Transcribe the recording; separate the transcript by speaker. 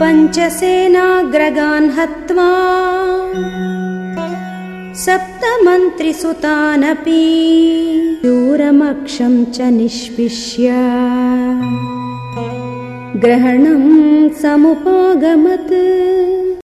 Speaker 1: पञ्चसेनाग्रगान् हत्वा सप्तमन्त्रिसुतानपि दूरमक्षम् च निष्पिष्य ग्रहणम् समुपागमत्।